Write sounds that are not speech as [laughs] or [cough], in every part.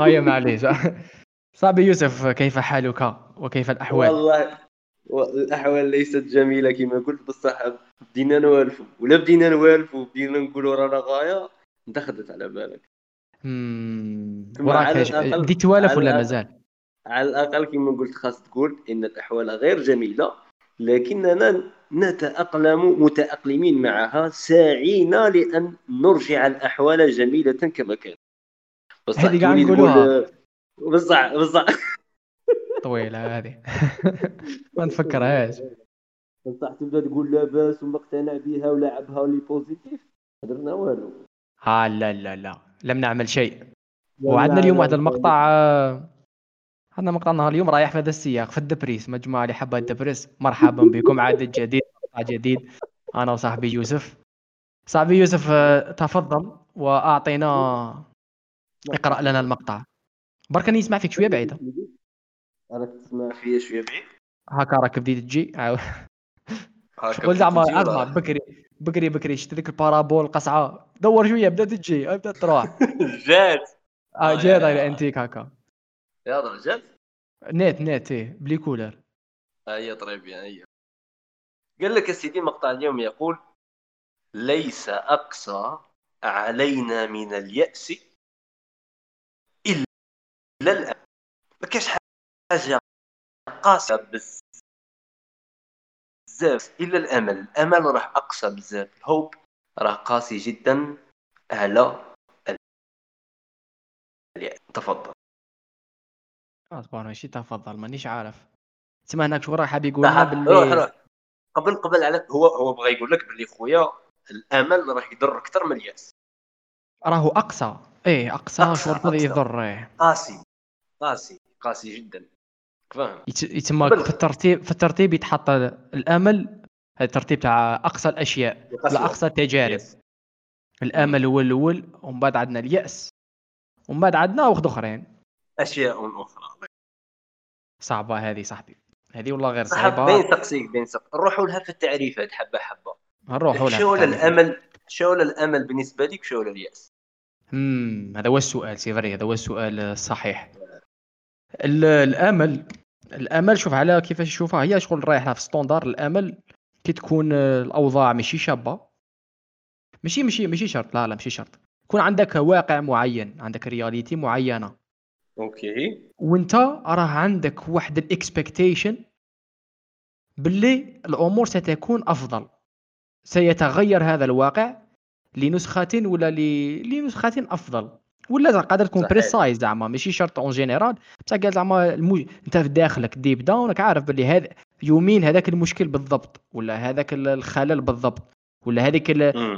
هيا معليش صاحبي يوسف كيف حالك؟ وكيف الأحوال؟ والله الاحوال ليست جميلة كما قلت بصح بدينا نوالفوا ولا بدينا نوالفوا بدينا نقولوا رانا غاية دخلت على بالك. وراك بديت توالف ولا مازال على الأقل كما قلت خاص تقول إن الأحوال غير جميلة لكننا نتأقلم متأقلمين معها ساعين لأن نرجع الأحوال جميلة كما كانت. بصح هذه قاعد نقولوها. بصح بصح طويلة هذه. [laughs] ما نفكرهاش. بصح تبدأ تقول لاباس ومقتنع بها ولعبها ولي positif درنا والو. ها لا لا لا. لم نعمل شيء. وعندنا اليوم واحد المقطع عندنا مقطع نهار اليوم رايح في هذا السياق في la dépression. مجموعة اللي حابة la dépression مرحبا بكم. عدد جديد مقطع جديد. أنا وصاحبي يوسف. صاحبي يوسف تفضل. وأعطينا اقرأ لنا المقطع. برك نسمع فيك شوية بعيدة. راك تسمع فيا شوية. بعيد هكا راك بديت تجي شغل زعما اسمع بكري بكري بكري شفت ذيك البارابول القصعه دور شوية بدات تجي. بدات تروح. [laughs] جات آه جات على أنتيك هكا. يا جات نيت نيت إيه بلي كولر. هي طريب هي قال لك يا سيدي مقطع اليوم يقول ليس أقصى علينا من اليأس الا الامل ما كاش حاجة قاسية بزاف. إلا الأمل. الأمل راه أقصى بزاف. الهوب راه قاسي جدا. على تفضل. اصبر ماشي تفضل. مانيش عارف. تسمى هناك شو راه حاب يقول لنا باللي روح روح. قبل قبل على هو هو بغى يقول لك باللي خويا الأمل راه يضر أكثر من اليأس. راهو أقصى. إيه أقصى, أقصى شو يضر إيه. قاسي. قاسي قاسي جدا. فاهم؟ يتم في الترتيب في الترتيب يتحط الأمل الترتيب تاع أقصى الأشياء أقصى التجارب. الأمل هو الأول ومن بعد عندنا اليأس. ومن بعد عندنا واحد أخرين. أشياء أخرى. صعبة هذه صاحبي. هذه والله غير صعبة. بين سقسيك بين سقسيك نروحوا لها في التعريفات حبة حبة. نروحوا لها شو الأمل؟ شو الأمل بالنسبة لك؟ شو اليأس؟ امم هذا هو السؤال سيفري هذا هو السؤال الصحيح. الأمل الأمل شوف على كيفاش نشوفها هي شغل رايحه في ستوندار الأمل كي تكون الأوضاع ماشي شابة. ماشي ماشي ماشي شرط لا لا ماشي شرط. يكون عندك واقع معين عندك رياليتي معينة. Okay. وانت راه عندك واحد ال expectation باللي الأمور ستكون أفضل. سيتغير هذا الواقع لنسخة ولا لنسخة أفضل. ولا قادر تكون precise زعما ماشي شرط en général بصح قال زعما المج... انت في داخلك deep down راك عارف باللي هذا يومين هذاك المشكل بالضبط ولا هذاك الخلل بالضبط ولا هذيك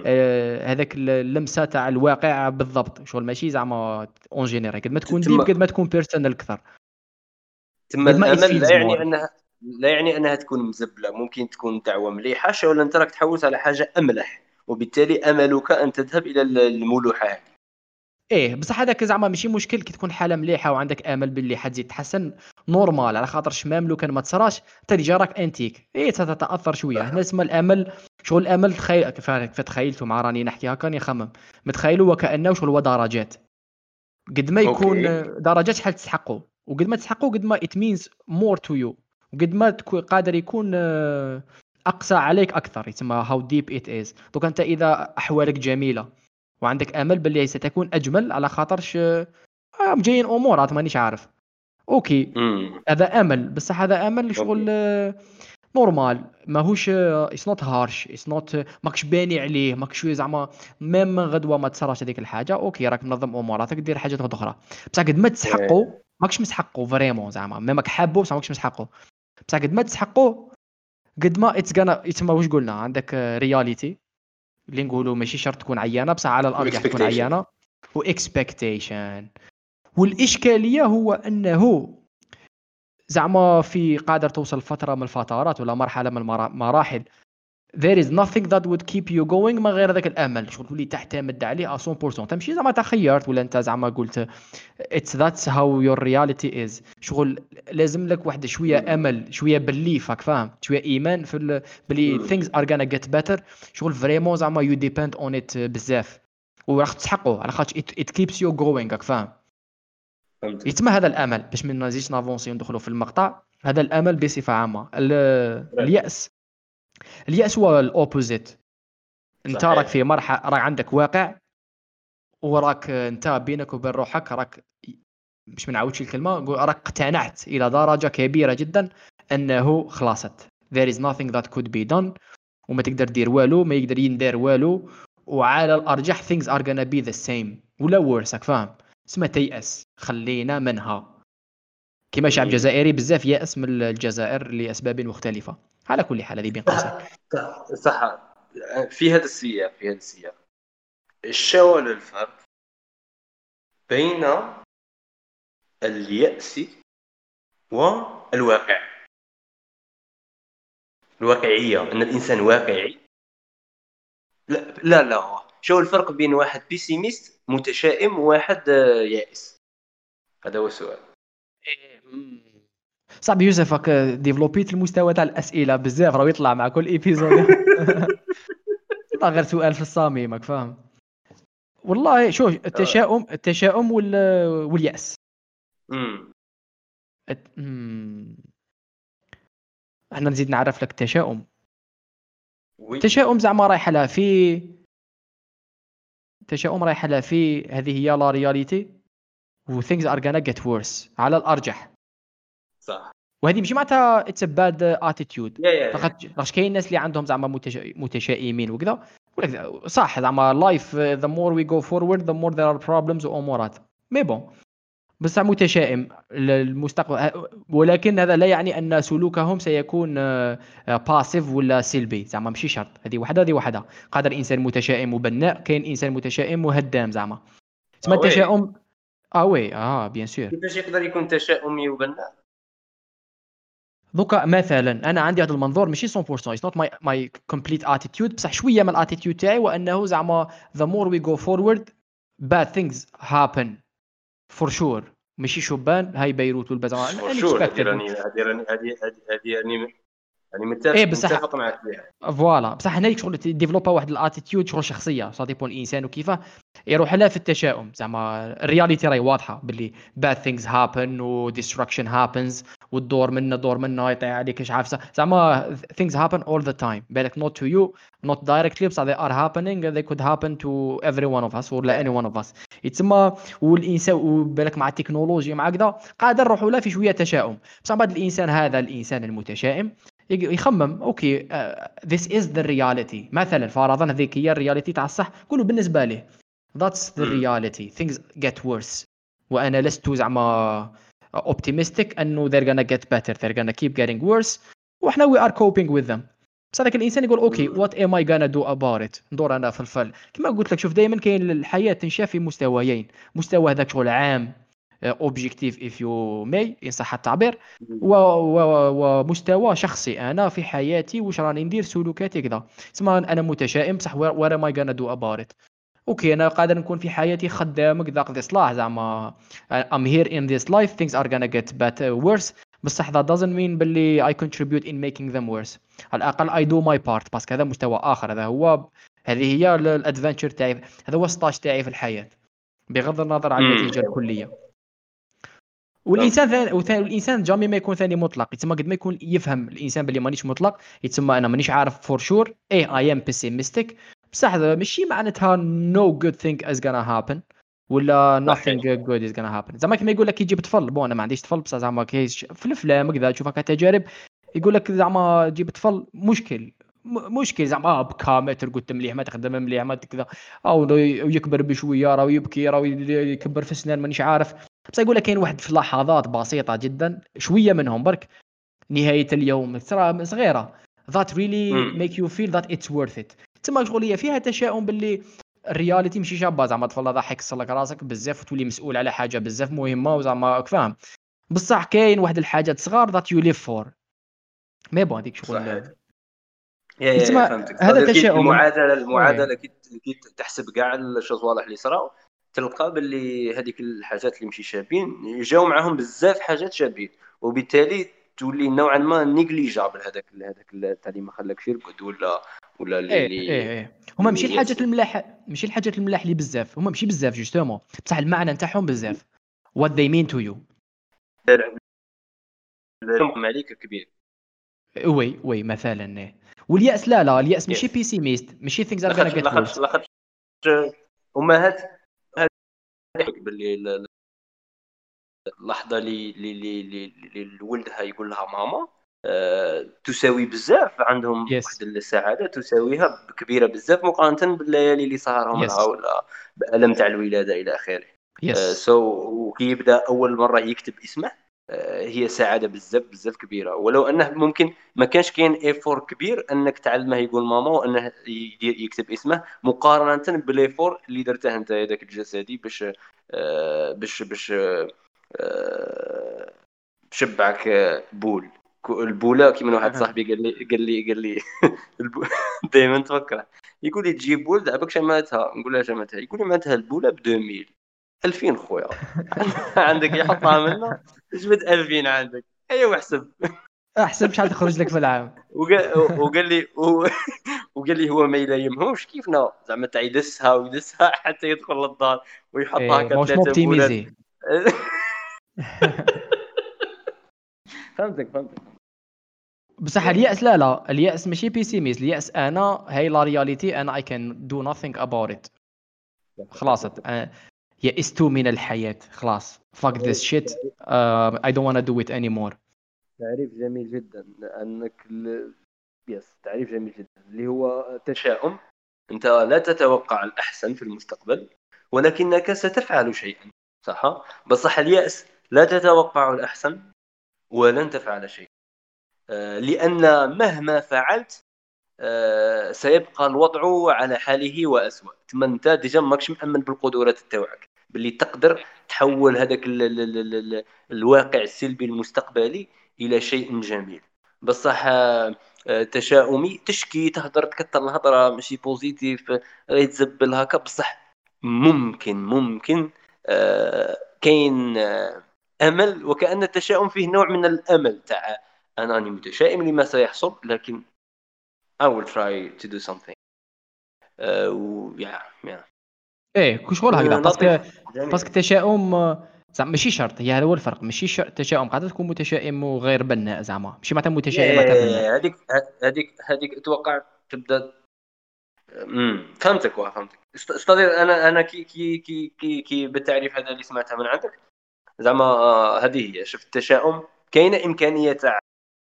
آه هذاك اللمسة تاع الواقع بالضبط. شغل ماشي زعما en général قد ما تكون deep قد ما تكون personal أكثر. تما الأمل لا يعني انها لا يعني أنها تكون مزبلة ممكن تكون دعوة مليحة. ولا أنت راك تحوس على حاجة أملح وبالتالي أملك أن تذهب إلى الملوحة هذه. إيه بصح هذاك زعما ماشي مشكل كي تكون حالة مليحة وعندك آمل باللي حتزيد تحسن normal على خاطر شمام لو كان ما تصراش انت اللي جاراك انتيك. إيه تتأثر شوية. هنا تسمى الآمل. شغل الآمل تخيل كيف تخيلته مع راني نحكي هكا نخمم متخيلوا وكأنه شغل هو درجات. قد ما يكون okay. درجات شحال تسحقوا وقد ما تسحقوا قد ما it means more to you وقد ما تكون قادر يكون آه، أقسى عليك أكثر. يسمى how deep it is donc أنت إذا أحوالك جميلة. وعندك أمل باللي ستكون أجمل على خاطرش آه جايين امورات مانيش عارف. Okay. هذا أمل بصح هذا أمل شغل آه normal. ماهوش it's not harsh it's not ماكش باني عليه ماكش زعما même من غدوة ما تصراش هذيك الحاجة. okay راك منظم اموراتك دير حاجات أخرى. بصح قد ما تسحقوا إيه. ماكش مسحقوا vraiment زعما. même راك حابو بصح ماكش مسحقوا بصح قد ما تسحقوا قد ما it's gonna يتسمى واش قلنا؟ عندك reality اللي نقولوا ماشي شرط تكون عيانة بصح على الأرض تكون عيانة و expectation والإشكالية هو أنه زعما في قادر توصل فترة من الفترات ولا مرحلة من المراحل there is nothing that would keep you going ما غير هذاك الأمل. شغل تولي تعتمد عليه 100% تمشي زعما تخيرت ولا أنت زعما قلت it's that's how your reality is. شغل لازم لك واحد شوية أمل شوية belief راك فاهم؟ شوية إيمان في بلي things are gonna get better. شغل vraiment زعما you depend on it بزاف. وراح تسحقه على خاطر it, it keeps you going راك فاهم؟ يتم هذا الأمل. باش ما نزيدش n'avancer وندخلوا في المقطع هذا الأمل بصفة عامة. ال- اليأس. اليأس هو ال opposite انت. راك في مرحلة راك عندك واقع وراك انت بينك وبين روحك راك مش ما نعاودش الكلمة راك اقتنعت إلى درجة كبيرة جدا أنه خلاصت. There is nothing that could be done وما تقدر دير والو ما يقدر يندار والو وعلى الأرجح things are gonna be the same ولا راك فاهم؟ اسمها تيأس خلينا منها. كما شعب. جزائري بزاف يأس من الجزائر لأسباب مختلفة. على كل حال هذه بين قوسين صح صح. في هذا السياق في هذا السياق. الشاول الفرق بين اليأس والواقع. الواقعية أن الإنسان واقعي. لا لا لا. شو الفرق بين واحد بيسيميست متشائم وواحد يائس. هذا هو السؤال. صعب يوسف راك développيت المستوى تاع الأسئلة بزاف راه يطلع مع كل épisode [laughs] يطلع غير سؤال في الصميم راك فاهم؟ والله شوف التشاؤم التشاؤم وال واليأس. امم. إحنا نزيد نعرف لك التشاؤم. التشاؤم زعما رايحة لها في التشاؤم رايحة لها في هذه هي la réalité. و things are gonna get worse على الأرجح. صح. وهذه ماشي معناتها it's bad attitude لاخاطش كاين الناس اللي عندهم زعما متشا- متشائمين وكذا؟ صح زعما life the more we go forward the more there are problems وأمورات mais bon بصح متشائم للمستقبل. ولكن هذا لا يعني أن سلوكهم سيكون passif ولا سلبي. زعما ماشي شرط. هذه وحدة هذه وحدة. قادر إنسان متشائم وبناء كاين إنسان متشائم وهدام زعما. تسمى آه oui. التشاؤم؟ آه oui آه bien sûr كيفاش يقدر يكون تشاؤمي وبناء. donc مثلا أنا عندي هذا المنظور ماشي 100% it's not my my complete attitude بصح شوية من ال attitude تاعي وانه زعما the more we go forward bad things happen for sure. ماشي شبان هاي بيروت زعما For sure. هذه. راني هذه راني هذه هذه راني يعني متفق إيه، بصح- متفق معك فيها. voilà. بصح هنا شغل développa واحد ال attitude شغل شخصية ça dépend الإنسان وكيفاه يروح لها في التشاؤم. زعما ال reality راهي واضحة باللي bad things happen و destruction والدور منا دور منا يطيح عليك إيش عارفه زعما things happen all the time. بالك not to you not directly بصح they are happening they could happen to every one of us ولا any one of us. يتسمى والانسان وبالك مع التكنولوجيا مع كذا قادر نروحوا له في شوية تشاؤم. بصح بعد الإنسان هذا الإنسان المتشائم يخمم okay this is the reality. مثلا فرضا هذيك هي ال reality تاع الصح قولوا بالنسبة ليه that's the مم. reality. Things get worse. وأنا لست زعما optimistic انه they're gonna get better they're gonna keep getting worse. وإحنا we are coping with them. بس هذاك الإنسان يقول okay what am I gonna do about it? ندور أنا في الفل. كما قلت لك شوف دائما كاين الحياة تنشاف في مستويين. مستوى هذاك شغل عام objective if you may إن صح التعبير. ومستوى شخصي أنا في حياتي واش راني ندير؟ سلوكاتي كذا. تسمى أنا متشائم بصح what am I gonna do about it okay أنا قادر نكون في حياتي خدام كذا قضي صلاح زعما I'm here in this life things are gonna get better worse. بصح that doesn't mean باللي I contribute in making them worse. على الأقل I do my part parce que هذا مستوى آخر. هذا هو هذه هي ال adventure تاعي هذا هو ال stage تاعي في الحياة بغض النظر عن. النتيجة الكلية. والإنسان ثاني وثاني الإنسان jamais ما يكون ثاني مطلق. يتسمى قد ما يكون يفهم الإنسان باللي مانيش مطلق يتسمى أنا مانيش عارف for sure إيه I am pessimistic بصح هذا ماشي معناتها no good thing is gonna happen ولا nothing good is gonna happen. زعما كيما يقول لك يجيب طفل bon أنا ما عنديش طفل بصح زعما كيش في الأفلام كذا تشوف هكا تجارب يقول لك زعما جيب طفل مشكل مشكل زعما آه بكا ما ترقد مليح ما تخدم مليح ما كذا أو يكبر بشوية راه يبكي راه يكبر في السنان مانيش عارف. بس يقول لك كاين واحد في لحظات بسيطة جدا شوية منهم برك نهاية اليوم ترى صغيرة. That really make you feel that it's worth it. تسمى شغل هي فيها تشاؤم باللي ال reality ماشي شابه زعما طفل هذا حيكسر لك راسك بزاف وتولي مسؤول على حاجة بزاف مهمة وزعما فاهم. بصح كاين واحد الحاجات صغار that you live for. mais bon هذيك شغل هذا تشاؤم. المعادلة المعادلة كي تحسب كاع الصوالح اللي صراو تلقى باللي هذيك الحاجات اللي ماشي شابين جاو معاهم بزاف حاجات شابين. وبالتالي تولي نوعا ما négligeable هذاك هذاك تاع اللي ما خلاكش يرقد ولا ولا اللي إيه اللي- إيه إيه. هما ماشي اللي الحاجات. الملاح ماشي الحاجات الملاح اللي بزاف. هما ماشي بزاف justement. بصح المعنى نتاعهم بزاف. What they mean to you. عليك كبير. oui oui مثلا واليأس لا لا اليأس ماشي pessimiste ماشي things are gonna get worse. لاخاطش امهات باللي اللحظة اللي اللي ولدها يقول لها ماما تساوي بزاف عندهم yes. واحد السعادة تساويها كبيرة بزاف مقارنة بالليالي اللي سهرهم yes. لها ولا بألم تاع الولادة إلى آخره yes yes. so وكي يبدا أول مرة يكتب اسمه آه، هي سعادة بزاف بزاف كبيرة ولو أنه ممكن ما كانش كاين ايفور كبير أنك تعلمه يقول ماما وأنه يدير يكتب اسمه مقارنة بالايفور اللي درته أنت هذاك الجسدي باش آه، باش باش آه، شبعك بول البوله كيما واحد صاحبي قال لي قال لي قال لي [laughs] [laughs] دائما تفكر يقول لي تجيب بول؟ دابا شماتها نقول له شماتها يقول لي معناتها البوله ب 2000 2000 خويا. [laughs] عندك يحطها منا جبد 2000 عندك؟ ايوا احسب. احسب شحال تخرج لك في العام. وقال لي وقال لي هو ما يلايمهمش كيفنا؟ زعما تاع يدسها ويدسها حتى يدخل للدار ويحطها هكا ثلاثة اوبتيميزي فهمتك فهمتك. بصح اليأس لا لا اليأس ماشي بيسيميست اليأس أنا هاي لا رياليتي أنا اي كان دو nothing اباوت ات خلاص يئست من الحياة. خلاص. This shit. uh, I don't wanna do it anymore. تعريف جميل جدا. لأنك ل... يس تعريف جميل جدا. اللي هو تشاؤم. أنت لا تتوقع الأحسن في المستقبل ولكنك ستفعل شيئا. صح؟ بصح اليأس لا تتوقع الأحسن. ولن تفعل شيئا. آه، لأن مهما فعلت آه، سيبقى الوضع على حاله وأسوأ. ثم أنت déjà ماكش مأمن بالقدرات تاعك باللي تقدر تحول هذاك الواقع السلبي المستقبلي إلى شيء جميل. بصح آه، تشاؤمي تشكي تهضر تكثر الهضره ماشي positif يتزبل هكا. بصح ممكن ممكن كاين امل وكأن التشاؤم فيه نوع من الأمل. تاع انني متشائم لما سيحصل لكن I will try to do something. uh, yeah, yeah. إيه كل شغل هكذا. parce que parce que التشاؤم زعما ماشي شرط هي هذا هو الفرق ماشي شرط التشاؤم قاعد تكون متشائم وغير بناء زعما. ماشي معناتها متشائم هذيك هذيك هذيك أتوقع تبدأ. امم فهمتك فهمتك. أستاذ أنا أنا كي كي كي كي, كي بالتعريف هذا اللي سمعتها من عندك زعما هذه هي. شفت التشاؤم كاينة إمكانية تاع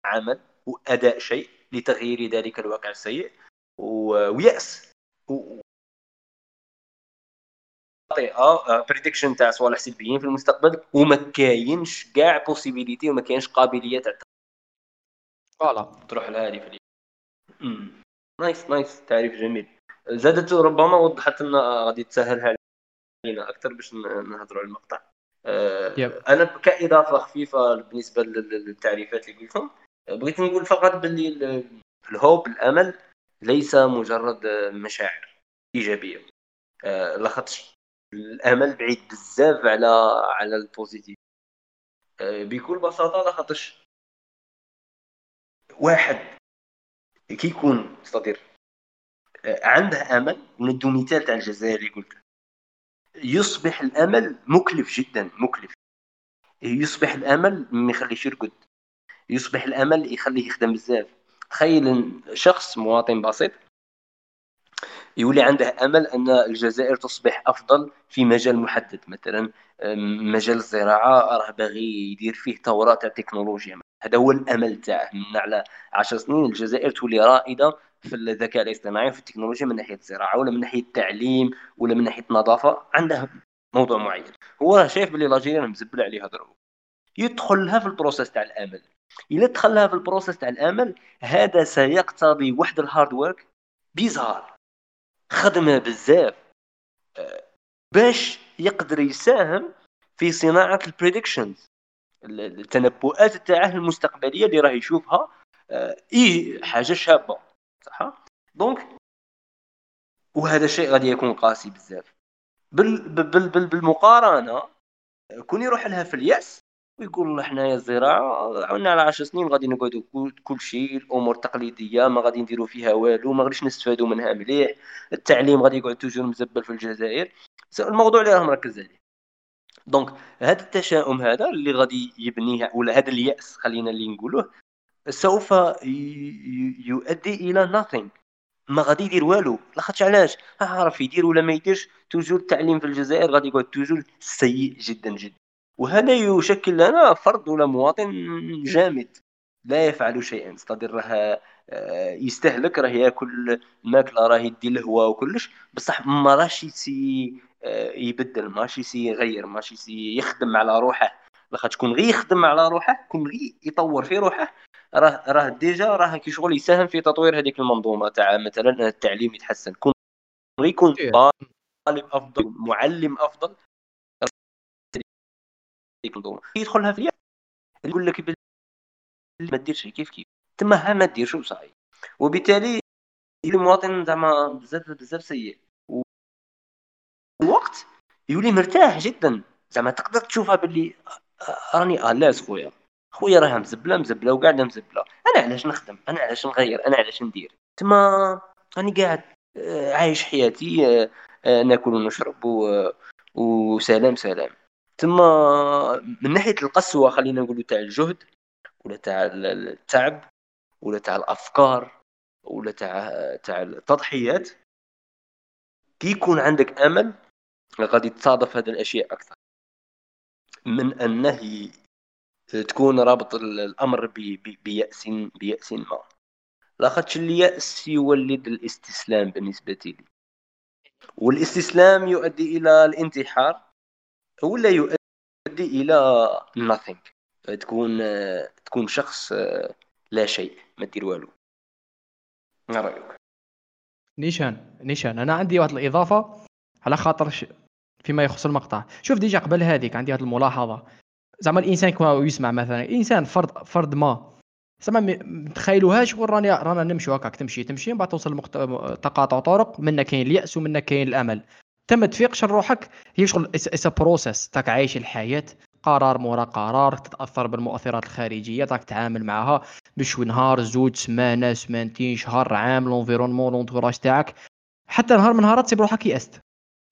عمل وأداء شيء لتغيير ذلك الواقع السيء ويأس. طريقه prediction تاع صوالح سلبيين في المستقبل وما كاينش كاع possibilité وما كاينش قابلية تاع voilà. تروح لهذه في nice nice تعريف جميل. زادت ربما وضحت لنا غادي تسهلها علينا أكثر باش نهضروا على المقطع. أنا كإضافة خفيفة بالنسبة للتعريفات اللي قلتهم بغيت نقول فقط باللي ال hope الأمل ليس مجرد مشاعر إيجابية. أه لاخاطش الأمل بعيد بزاف على على ال positif. آه، بكل بساطة لاخاطش واحد كيكون صدير آه، عنده أمل. ندو مثال تاع الجزائر اللي قلت يصبح الأمل مكلف جدا مكلف. يصبح الأمل ما يخليش يرقد. يصبح الأمل يخليه يخدم بزاف. تخيل شخص مواطن بسيط يولي عنده أمل أن الجزائر تصبح أفضل في مجال محدد. مثلا مجال الزراعة راه باغي يدير فيه ثوره تاع التكنولوجيا هذا هو الأمل تاعه. من على 10 سنين الجزائر تولي رائدة في الذكاء الاصطناعي في التكنولوجيا من ناحية الزراعة ولا من ناحية التعليم ولا من ناحية النظافة عندها موضوع معين. هو شايف باللي لاجيريا مزبل عليها ضربه يدخلها في ال process تاع الأمل. إلا دخلها في ال process تاع الأمل هذا سيقتضي واحد ال hard work bizarre. خدمه بزاف. آه، باش يقدر يساهم في صناعة ال predictions التنبؤات تاعه المستقبلية اللي راه يشوفها آه، إي حاجة شابة. صح؟ donc وهذا الشيء غادي يكون قاسي بزاف. بال بال بال بالمقارنة كون يروح لها في اليأس ويقول حنايا الزراعة عاونا على 10 سنين غادي نقعدوا كل شيء الأمور تقليدية ما غادي نديروا فيها والو ما غاديش نستفادوا منها مليح التعليم غادي يقعد toujours مزبل في الجزائر. الموضوع اللي راه مركز عليه. donc هذا التشاؤم هذا اللي غادي يبنيه ولا هذا اليأس خلينا اللي نقولوه سوف يؤدي إلى nothing. ما غادي يدير والو لاخاطش علاش؟ عارف يدير ولا ما يديرش؟ toujours التعليم في الجزائر غادي يقعد toujours سيء جدا جدا. وهذا يشكل لنا فرد ولا مواطن جامد. لا يفعل شيئا. استدر راه آه، يستهلك راه ياكل الماكله راه يدي الهواء وكلش. بصح ما راش يسي آه، يبدل ماشي يسي يغير ماشي يسي يخدم على روحه. لاخاطش كون غير يخدم على روحه كون غير يطور في روحه راه راه déjà راه كي شغل يساهم في تطوير هذيك المنظومة تاع مثلا التعليم يتحسن. كون يكون طالب أفضل معلم أفضل. المنظومة. يدخلها في يقول لك ما ديرش كيف كيف. تما ما ديرش وصاي. وبالتالي المواطن زعما بزاف بزاف سيء. وقت يولي مرتاح جدا. زعما تقدر تشوفها باللي راني الاس خويا خويا راه مزبلة مزبلة وقاعدة مزبلة. أنا علاش نخدم؟ أنا علاش نغير؟ أنا علاش ندير؟ تما راني قاعد آه، عايش حياتي آه، آه، ناكل ونشرب وسلام سلام تما من ناحية القسوه خلينا نقولوا تاع الجهد ولا تاع التعب ولا تاع الأفكار ولا تاع تاع التضحيات. كي يكون عندك أمل غادي تصادف هذه الأشياء أكثر. من أنه تكون رابط الأمر بيأس بيأس ما. لاخاطش اليأس يولد الاستسلام بالنسبة لي. والاستسلام يؤدي إلى الانتحار ولا يؤدي إلى nothing تكون تكون شخص لا شيء ما دير والو. ما رأيك؟ نيشان نيشان أنا عندي واحد الإضافة على خاطر فيما يخص المقطع. شوف déjà قبل هذيك عندي هذه الملاحظة. زعما الإنسان كما يسمع مثلا انسان فرد فرد ما. زعما ما تخيلوهاش راني رانا نمشي هكاك تمشي تمشي من بعد توصل لمقت... تقاطع طرق منا كاين اليأس ومنا كاين الأمل. تم تفيقش روحك؟ هي شغل اس process تاك عايش الحياة قرار مورا قرار تتأثر بالمؤثرات الخارجية تاك تتعامل معها بشوي نهار زوج سمانة سمانتين شهر عام l'environnement l'entourage تاعك. حتى نهار من نهارات تسيب روحك يأست.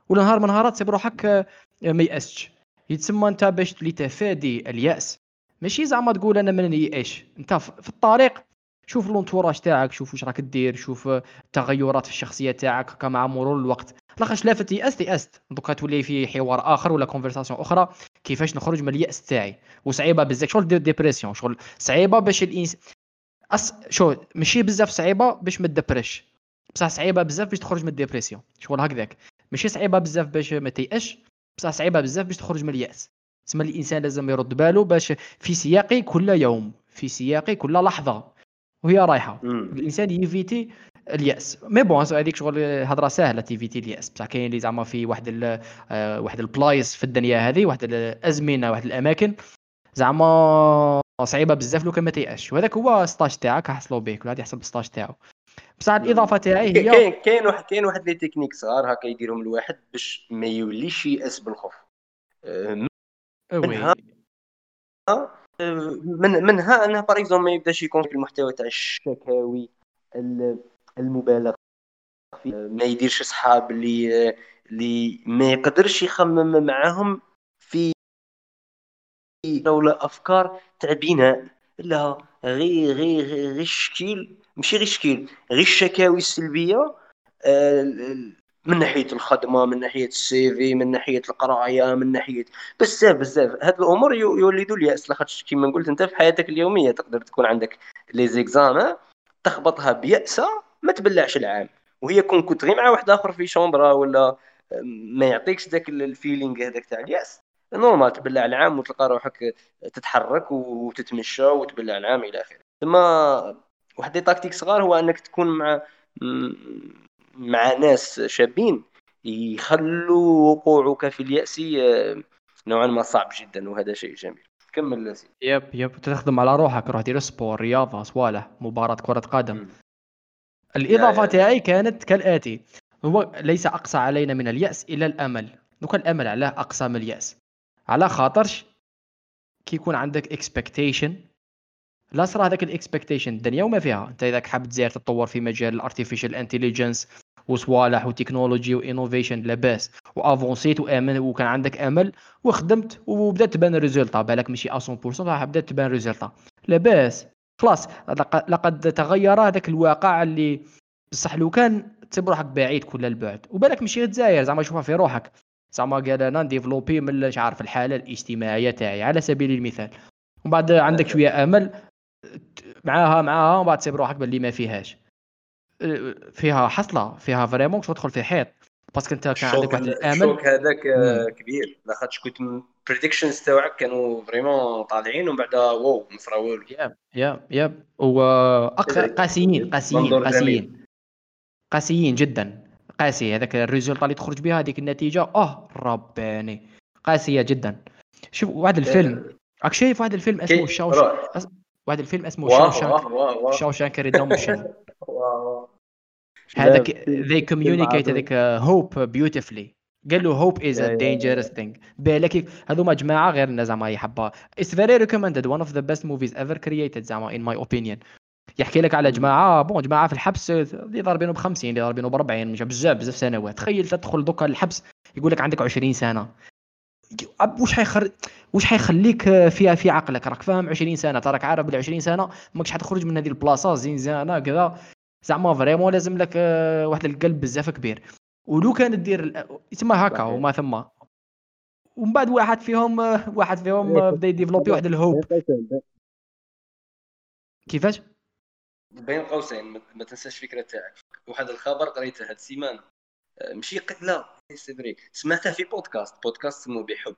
ولا نهار من نهارات تسيب روحك آه، ما يأستش. يتسمى انت باش لتفادي اليأس. ماشي زعما تقول أنا ما نيأش أنت في الطريق. شوف l'entourage تاعك شوف واش راك دير شوف التغيرات في الشخصية تاعك مع مرور الوقت. لاخاطش لا تيأست يأست دوكا تولي في حوار آخر ولا conversation أخرى كيفاش نخرج من اليأس تاعي. وصعيبة بزاف. شغل دير dépression شغل صعيبة باش الانسان أس... شو ماشي بزاف صعيبة باش ما تدبرش. بصح صعيبة بزاف باش تخرج من ال dépression شغل هكذاك. ماشي صعيبة بزاف باش ما تيأش. بصح صعيبة بزاف باش تخرج من اليأس. تسمى الإنسان لازم يرد باله باش في سياق كل يوم في سياق كل لحظة وهي رايحة. الإنسان يفيتي اليأس. mais bon هذيك شغل هضرة سهلة تيفيتي اليأس. بصح كاين اللي زعما في واحد آه، واحد البلايص في الدنيا هذه واحد الازمنه واحد الأماكن زعما صعيبة بزاف لو كان ما تيأش وهذاك هو stage تاعك حصلوا به كل واحد يحسب stage تاعو. بصح الاضافه تاعي هي كاين كاين واحد كاين واحد les techniques صغار هكا يديرهم الواحد باش ما يوليش يأس بالخوف. آه، منها من منها أنه par exemple ما يبداش يكون في المحتوى تاع الشكاوي المبالغ فيه ما يديرش صحاب اللي اللي ما يقدرش يخمم معاهم في ولا أفكار تاع بناء لا غير غير غير الشكيل ماشي غير الشكيل غير الشكاوي السلبية آه، من ناحية الخدمة من ناحية السي في من ناحية القراية من ناحية بزاف بزاف. هاد الأمور يولدوا الياس لاخاطش كيما قلت أنت في حياتك اليومية تقدر تكون عندك les exams تخبطها بيأسة ما تبلعش العام. وهي كون كنت غير مع واحد آخر في chambre ولا ما يعطيكش ذاك ال feeling هذاك تاع اليأس. normal تبلع العام وتلقى روحك تتحرك وتتمشى وتبلع العام إلى آخره. ثم واحد les tactiques صغار هو انك تكون مع مع ناس شابين يخلوا وقوعك في اليأس آه، نوعا ما صعب جدا وهذا شيء جميل. كمل لاسي. yep yep تخدم على روحك روح دير sport رياضة صوالح مباراة كرة قدم. م. الإضافة تاعي كانت كالآتي. هو ليس أقسى علينا من اليأس الا الأمل. donc الأمل علاه اقسى من اليأس. على خاطرش كي يكون عندك expectation لا صرا هذاك ال expectation الدنيا وما فيها. أنت اذا حاب تزير تطور في مجال ال artificial intelligence وصوالح و technology و innovation لاباس و avanc يت وامن وكان عندك أمل وخدمت وبدأت تبان ال résultat بالك ماشي 100% راح بدأت تبان ال résultat لاباس خلاص. لقد تغير هذاك الواقع اللي بصح لو كان تسيب روحك بعيد كل البعد. وبالك ماشي الجزائر زعما شوفها في روحك. زعما قال أنا ن développer من مش عارف الحالة الاجتماعية تاعي. على سبيل المثال. ومن بعد عندك شوية أمل. معاها معاها ومن بعد تسيب روحك باللي ما فيهاش. فيها حصلة فيها vraiment تدخل في حيط. parce que انت كان عندك واحد الامل ال choc هذاك كبير. لاخاطش كنت ال predictions تاعك كانوا vraiment طالعين ومن بعد wow ما صرا والو yep yep ياب قاسيين قاسيين قاسيين. قاسيين جدا. قاسي هذاك ال result اللي تخرج بها هذيك النتيجة آه رباني. قاسية جدا. شوف واحد الفيلم. راك شايف واحد الفيلم اسمه شاوش؟ واحد الفيلم اسمه Shawshank Shawshank Redemption [laughs] هذاك they communicate هذاك hope beautifully. قال له hope is a dangerous thing. بالك هذوما جماعة غير زعما يحبها. It's very recommended. One of the best movies ever created زعما in my opinion. يحكي لك على جماعة bon جماعة في الحبس اللي ضاربينه ب 50 اللي ضاربينه ب 40 مش بزاف بزاف سنوات. تخيل تدخل دوكا الحبس يقول لك عندك 20 سنة. واش حيخر واش حيخليك فيها في عقلك؟ راك فاهم 20 سنة تراك عارف بال 20 سنة ماكش حتخرج من هذه البلاصة؟ زنزانه كذا. زعما vraiment لازم لك آه، واحد القلب بزاف كبير. ولو كانت دير تما هكا وما ثم. ومن بعد واحد فيهم آه، واحد فيهم آه، بدا ي développer واحد ال hope. كيفاش؟ بين قوسين ما تنساش الفكرة تاعك. واحد الخبر قريته هاد السيمانه ماشي لا سي سمعته في بودكاست. بودكاست اسمه بحب.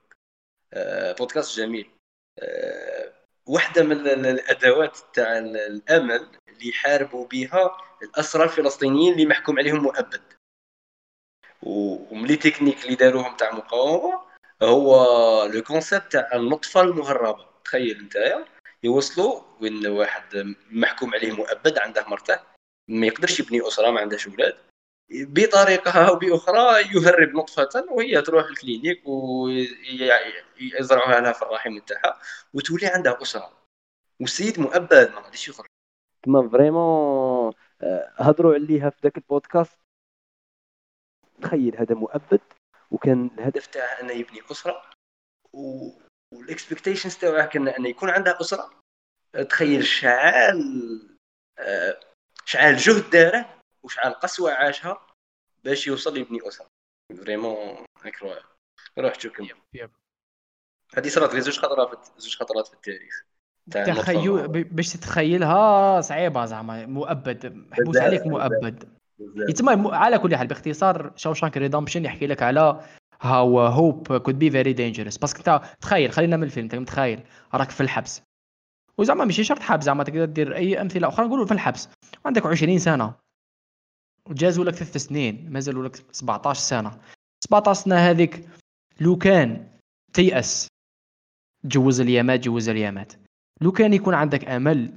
بودكاست جميل. واحدة من الأدوات تاع الأمل اللي يحاربوا بها الاسرى الفلسطينيين اللي محكوم عليهم مؤبد. وم les techniques اللي داروهم تاع مقاومة هو le concept تاع النطفة المهربة. تخيل أنت يوصلوا وين واحد محكوم عليه مؤبد عنده مرته ما يقدرش يبني أسرة ما عندهش أولاد بطريقة أو بأخرى يهرب نطفة وهي تروح ال clinique ويزرعوها لها في الرحم تاعها وتولي عندها أسرة. والسيد مؤبد ما غاديش يخرج. تما vraiment آه، هضروا عليها في ذاك البودكاست. تخيل هذا مؤبد وكان الهدف تاعه أنه يبني أسرة و... وال expectations تاعه كان أنه يكون عندها أسرة. تخيل شعال آه، شعال جهد داره وشحال قسوه عاشها باش يوصل يبني اسره vraiment incroyable روح شوف كم. هذه صارت غير زوج خطرات زوج خطرات في التاريخ. تخيل باش تتخيلها صعيبة زعما مؤبد. محبوس عليك مؤبد. يتما على كل حال باختصار Shawshank Redemption يحكي لك على how hope could be very dangerous parce que انت تخيل خلينا من الفيلم انت متخيل راك في الحبس. وزعما ماشي شرط حبس زعما تقدر دير أي أمثلة أخرى نقولوا في الحبس. وعندك 20 سنة. وجازوا لك ثلاث سنين مازالوا لك 17 سنة. 17 سنة هذيك لو كان تيأس تجوز اليامات جوز اليامات لو كان يكون عندك أمل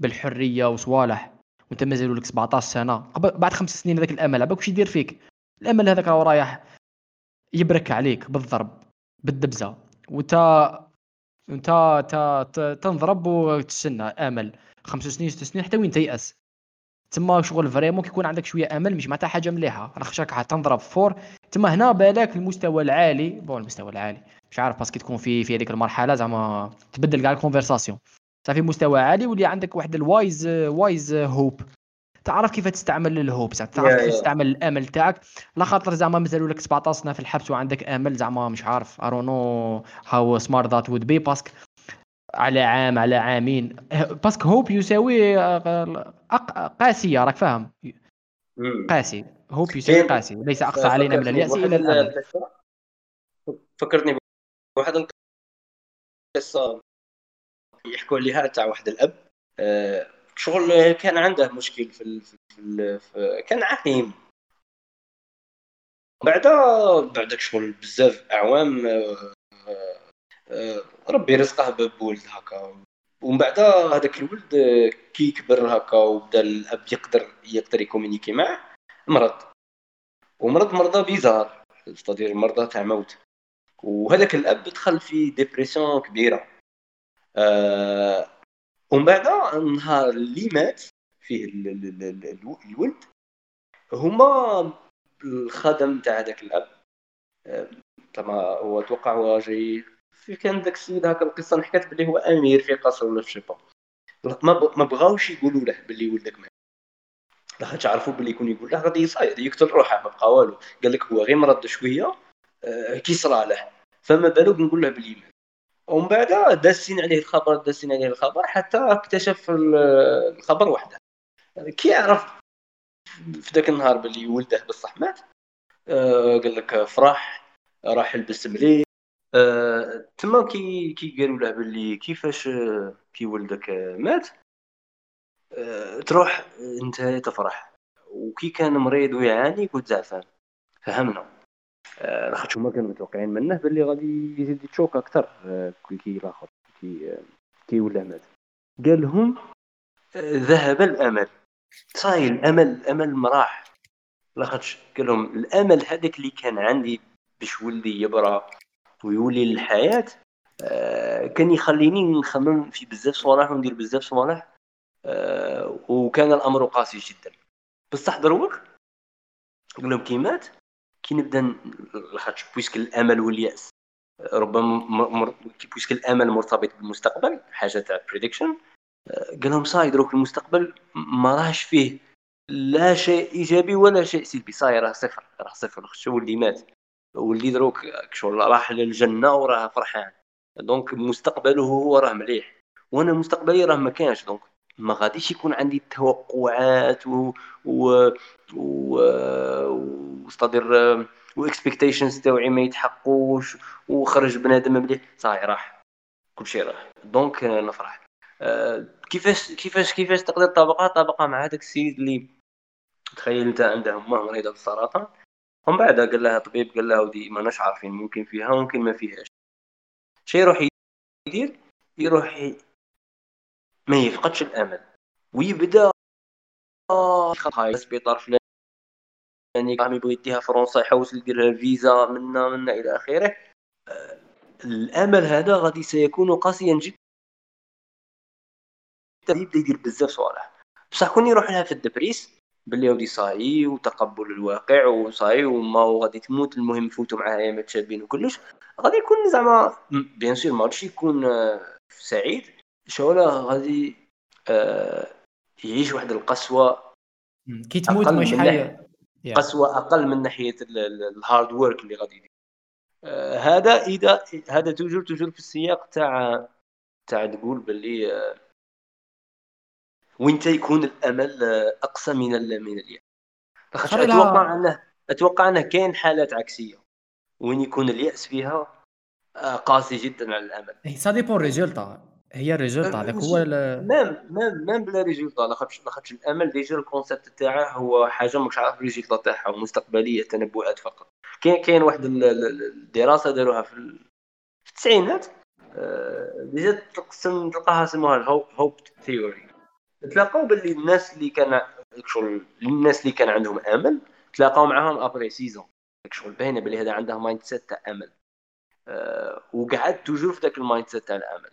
بالحرية وصوالح وأنت مازالوا لك 17 سنة بعد خمس سنين هذاك الأمل عباك واش يدير فيك؟ الأمل هذاك راه رايح يبرك عليك بالضرب بالدبزة. وأنت انت تنضرب وتستنى أمل. خمس سنين ست سنين حتى وين تيأس؟ تما شغل vraiment كيكون عندك شوية أمل مش معناتها حاجة مليحة. راه خشاك تنضرب fort. تما هنا بالك المستوى العالي. bon المستوى العالي. مش عارف parce que تكون في في هذيك المرحلة زعما تبدل كاع ال conversation صافي مستوى عالي واللي عندك واحد ال wise wise hope تعرف كيف تستعمل ال hope تعرف كيف تستعمل الأمل تاعك. لا خاطر زعما مازالوا لك 17 سنة في الحبس وعندك أمل زعما مش عارف ارونو هاو سمارت ذات وود بي باسك على عام على عامين. parce que hope يساوي قاسية راك فاهم؟ قاسي. hope يساوي قاسي. ليس أقسى علينا من الياس إلا الامل فكرتني بواحد القصة يحكوا عليها تاع واحد الأب. آه، شغل كان عنده مشكل في, ال... في, ال... في... كان عقيم. بعد بعدك شغل بزاف أعوام آه، ربي رزقه بولد هكا. ومن بعد هذاك الولد كي كبر هكا وبدا الأب يقدر يقدر ي communiquer معه مرض. ومرض مرضى bizarre c'est-à-dire مرضى تاع موت. وهذاك الأب دخل في dépression كبيرة. آه ومن بعد النهار اللي مات فيه الولد هما الخدم تاع هذاك الأب. زعما هو توقع هو جاي في كان داك السيد هكا القصة نحكات بلي هو أمير في قصر ولا في شيبا ما بغاوش يقولوا له بلي ولدك مات لاخاطش عرفوا بلي يكون يقول له غادي يصايد يقتل روحه ما بقى والو. قال لك هو غير مرض شوية آه، كي صرا له. فما بالك نقول له بلي مات ومن بعد داسين عليه الخبر داسين عليه الخبر حتى اكتشف الخبر وحده. كي يعرف في ذاك النهار بلي ولده بصح مات آه قال لك فرح راح يلبس مليح. آه تما كي كي قالوا له بلي كيفاش كي ولدك مات آه تروح انت تفرح. وكي كان مريض ويعاني كنت زعفان. فهمنا. لاخاطش هما كانوا متوقعين منه باللي غادي يزيد يتشوك أكثر آه، كي الآخر كي كي ولا مات. قال لهم ذهب الأمل. صاي الأمل الامل مراح. لاخاطش قال لهم الأمل هذاك اللي كان عندي باش ولدي يبرى. ويولي للحياة. كان يخليني نخمم في بزاف صوالح وندير بزاف صوالح. وكان الأمر قاسي جدا. بصح دروك قال لهم كي مات كي نبدا لاخاطش puisque الأمل واليأس. ربما مر... puisque الأمل مرتبط بالمستقبل حاجة تاع prediction قال لهم صاي دروك المستقبل ما راهش فيه لا شيء إيجابي ولا شيء سلبي. صاي راه صفر راه صفر. شو اللي مات. واللي دروك شغل راح للجنة وراه فرحان. donc مستقبله هو راه مليح. وأنا مستقبلي راه ما كانش donc ما غاديش يكون عندي توقعات و و و و c'est-à-dire و expectations تاوعي ما يتحقوش. وخرج بنادم مليح. صاي راح. كل شيء راح. donc نفرح. أه كيفاش كيفاش كيفاش تقدر طبقه طبقه مع هذاك السيد اللي تخيل أنت عنده امه مريضه بالسرطان. ومن بعد قال لها طبيب قال لها ودي ماناش عارفين ممكن فيها ممكن ما فيهاش. شي يروح يدير يروح ما يفقدش الأمل. ويبدأ هاي السبيطار فلاني قام يبغي يديها فرنسا يحوس يدير فيزا منا منا إلى آخره. الأمل هذا غادي سيكون قاسيا جدا. يبدأ يدير بزاف صوالح. بصح كون يروح لها في الدبريس باللي ودي صاي وتقبل الواقع وصاي وما غادي تموت. المهم يفوتوا معاه ايامات شابين وكلش. غادي يكون زعما bien sûr ما يكون آه، سعيد. شولا غادي آه يعيش واحد القسوة كي تموت مش حاجة قسوة أقل من ناحية ال hard work اللي غادي يدير. آه هذا اذا هذا toujours toujours في السياق تاع تاع تقول باللي آه وين يكون الأمل آه أقصى من من اليأس أتوقع انه أتوقع انه كاين حالات عكسية. وين يكون اليأس فيها آه، قاسي جدا على الأمل. ça dépend résultat هي ال result هذاك هو même même même بلا result لاخاطش لاخاطش الأمل déjà ال concept تاعه هو حاجة ماكش عارف ال result تاعها مستقبليه تنبؤات فقط. كاين كاين واحد الدراسة داروها في التسعينات. آه، déjà تقسم تلقاها سموها ال hope theory تلاقاو باللي الناس اللي كان شغل الناس اللي كان عندهم أمل تلاقاو معاهم ابري سيزون شغل باينه باللي هذا عنده mindset تاع أمل. أه وقعد toujours في ذاك ال mindset تاع الأمل.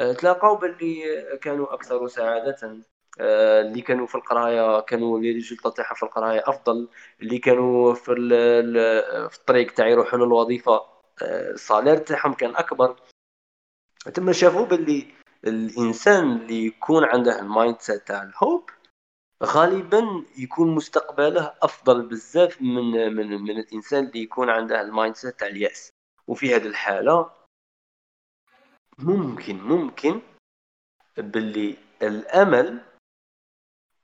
أه تلاقاو باللي كانوا أكثر سعادة. أه اللي كانوا في القراية كانوا les résultats تاعهم في القراية أفضل. اللي كانوا في في الطريق تاع يروحوا للوظيفة أه ال salaire تاعهم كان أكبر. تما شافوا باللي الإنسان اللي يكون عنده ال mindset تاع ال hope غالبا يكون مستقبله أفضل بزاف من من من الإنسان اللي يكون عنده ال mindset تاع اليأس. وفي هذه الحالة ممكن ممكن باللي الأمل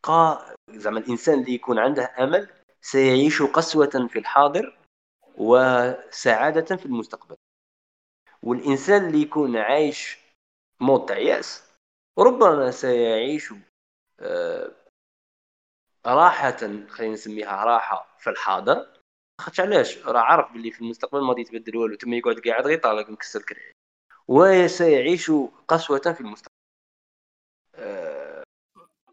قا زعما الإنسان اللي يكون عنده أمل سيعيش قسوة في الحاضر وسعادة في المستقبل. والإنسان اللي يكون عايش موت ياس ربما سيعيش آه راحة خلينا نسميها راحة في الحاضر. خاطش علاش؟ راه عارف باللي في المستقبل ما غادي يتبدل والو تما يقعد قاعد غير طالق مكسر كرعي وسيعيش قسوة في المستقبل. أه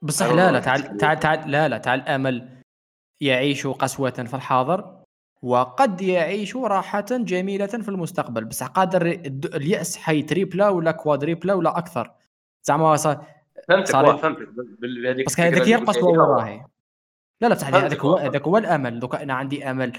بصح لا لا تعال تعال تعال لا لا تعال الأمل يعيش قسوة في الحاضر. وقد يعيش راحة جميلة في المستقبل. بصح قادر اليأس حي تريبلا ولا كوادريبلا ولا أكثر. زعما فهمتك فهمتك. بس هذيك هي. القسوة وراهي لا لا بصح هذاك هو هذاك هو الأمل. دوكا أنا عندي أمل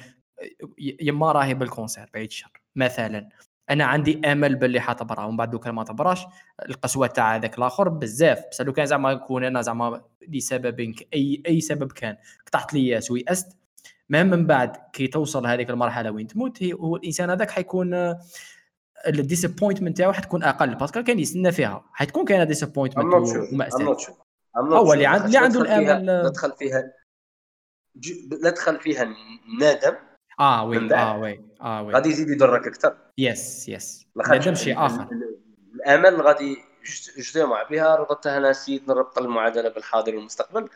يما راهي بال cancer بعيد الشر. مثلا أنا عندي أمل باللي حتبرا ومن بعد دوكا ما تبراش القسوة تاع هذاك الآخر بزاف. بصح لو كان زعما نكون أنا زعما لسبب أي أي سبب كان. قطعت لي ياس ويأست ما من بعد كي توصل هذيك المرحلة وين تموت هو الإنسان هذاك حيكون ال disappointment تاعو حتكون أقل parce que كان يستنى فيها. حتكون كاينة disappointment ومأساة. هو اللي عنده اللي عنده الامل لا تدخل فيها لا تدخل فيها الندم. آه oui آه oui آه oui. غادي يزيد يضرك أكثر. yes yes الندم شيء آخر. الأمل غادي justement بها ربطتها أنا نسيت نربط المعادلة بالحاضر والمستقبل.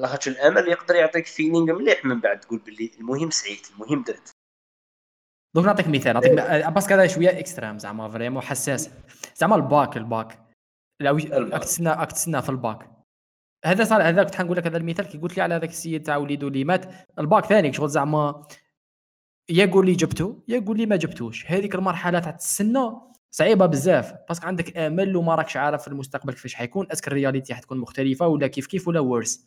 لاخاطش الامل يقدر يعطيك feeling مليح من بعد تقول باللي المهم سعيت المهم درت. دوك نعطيك مثال نعطيك parce que هذا شوية extrême زعما vraiment حساس. زعما ال bac ال bac. لو راك تسنى في الباك. هذا صار هذا كنت حنقول لك هذا المثال كي قلت لي على هذاك السيد تاع وليدو اللي مات الباك ثاني شغل زعما يا قول لي جبته يا قول لي ما جبتوش. هذيك المرحلة تاع تسنى صعيبة بزاف. parce que عندك آمل وما راكش عارف في المستقبل كيفاش حيكون est-ce que ال reality حتكون مختلفة ولا كيف كيف ولا worse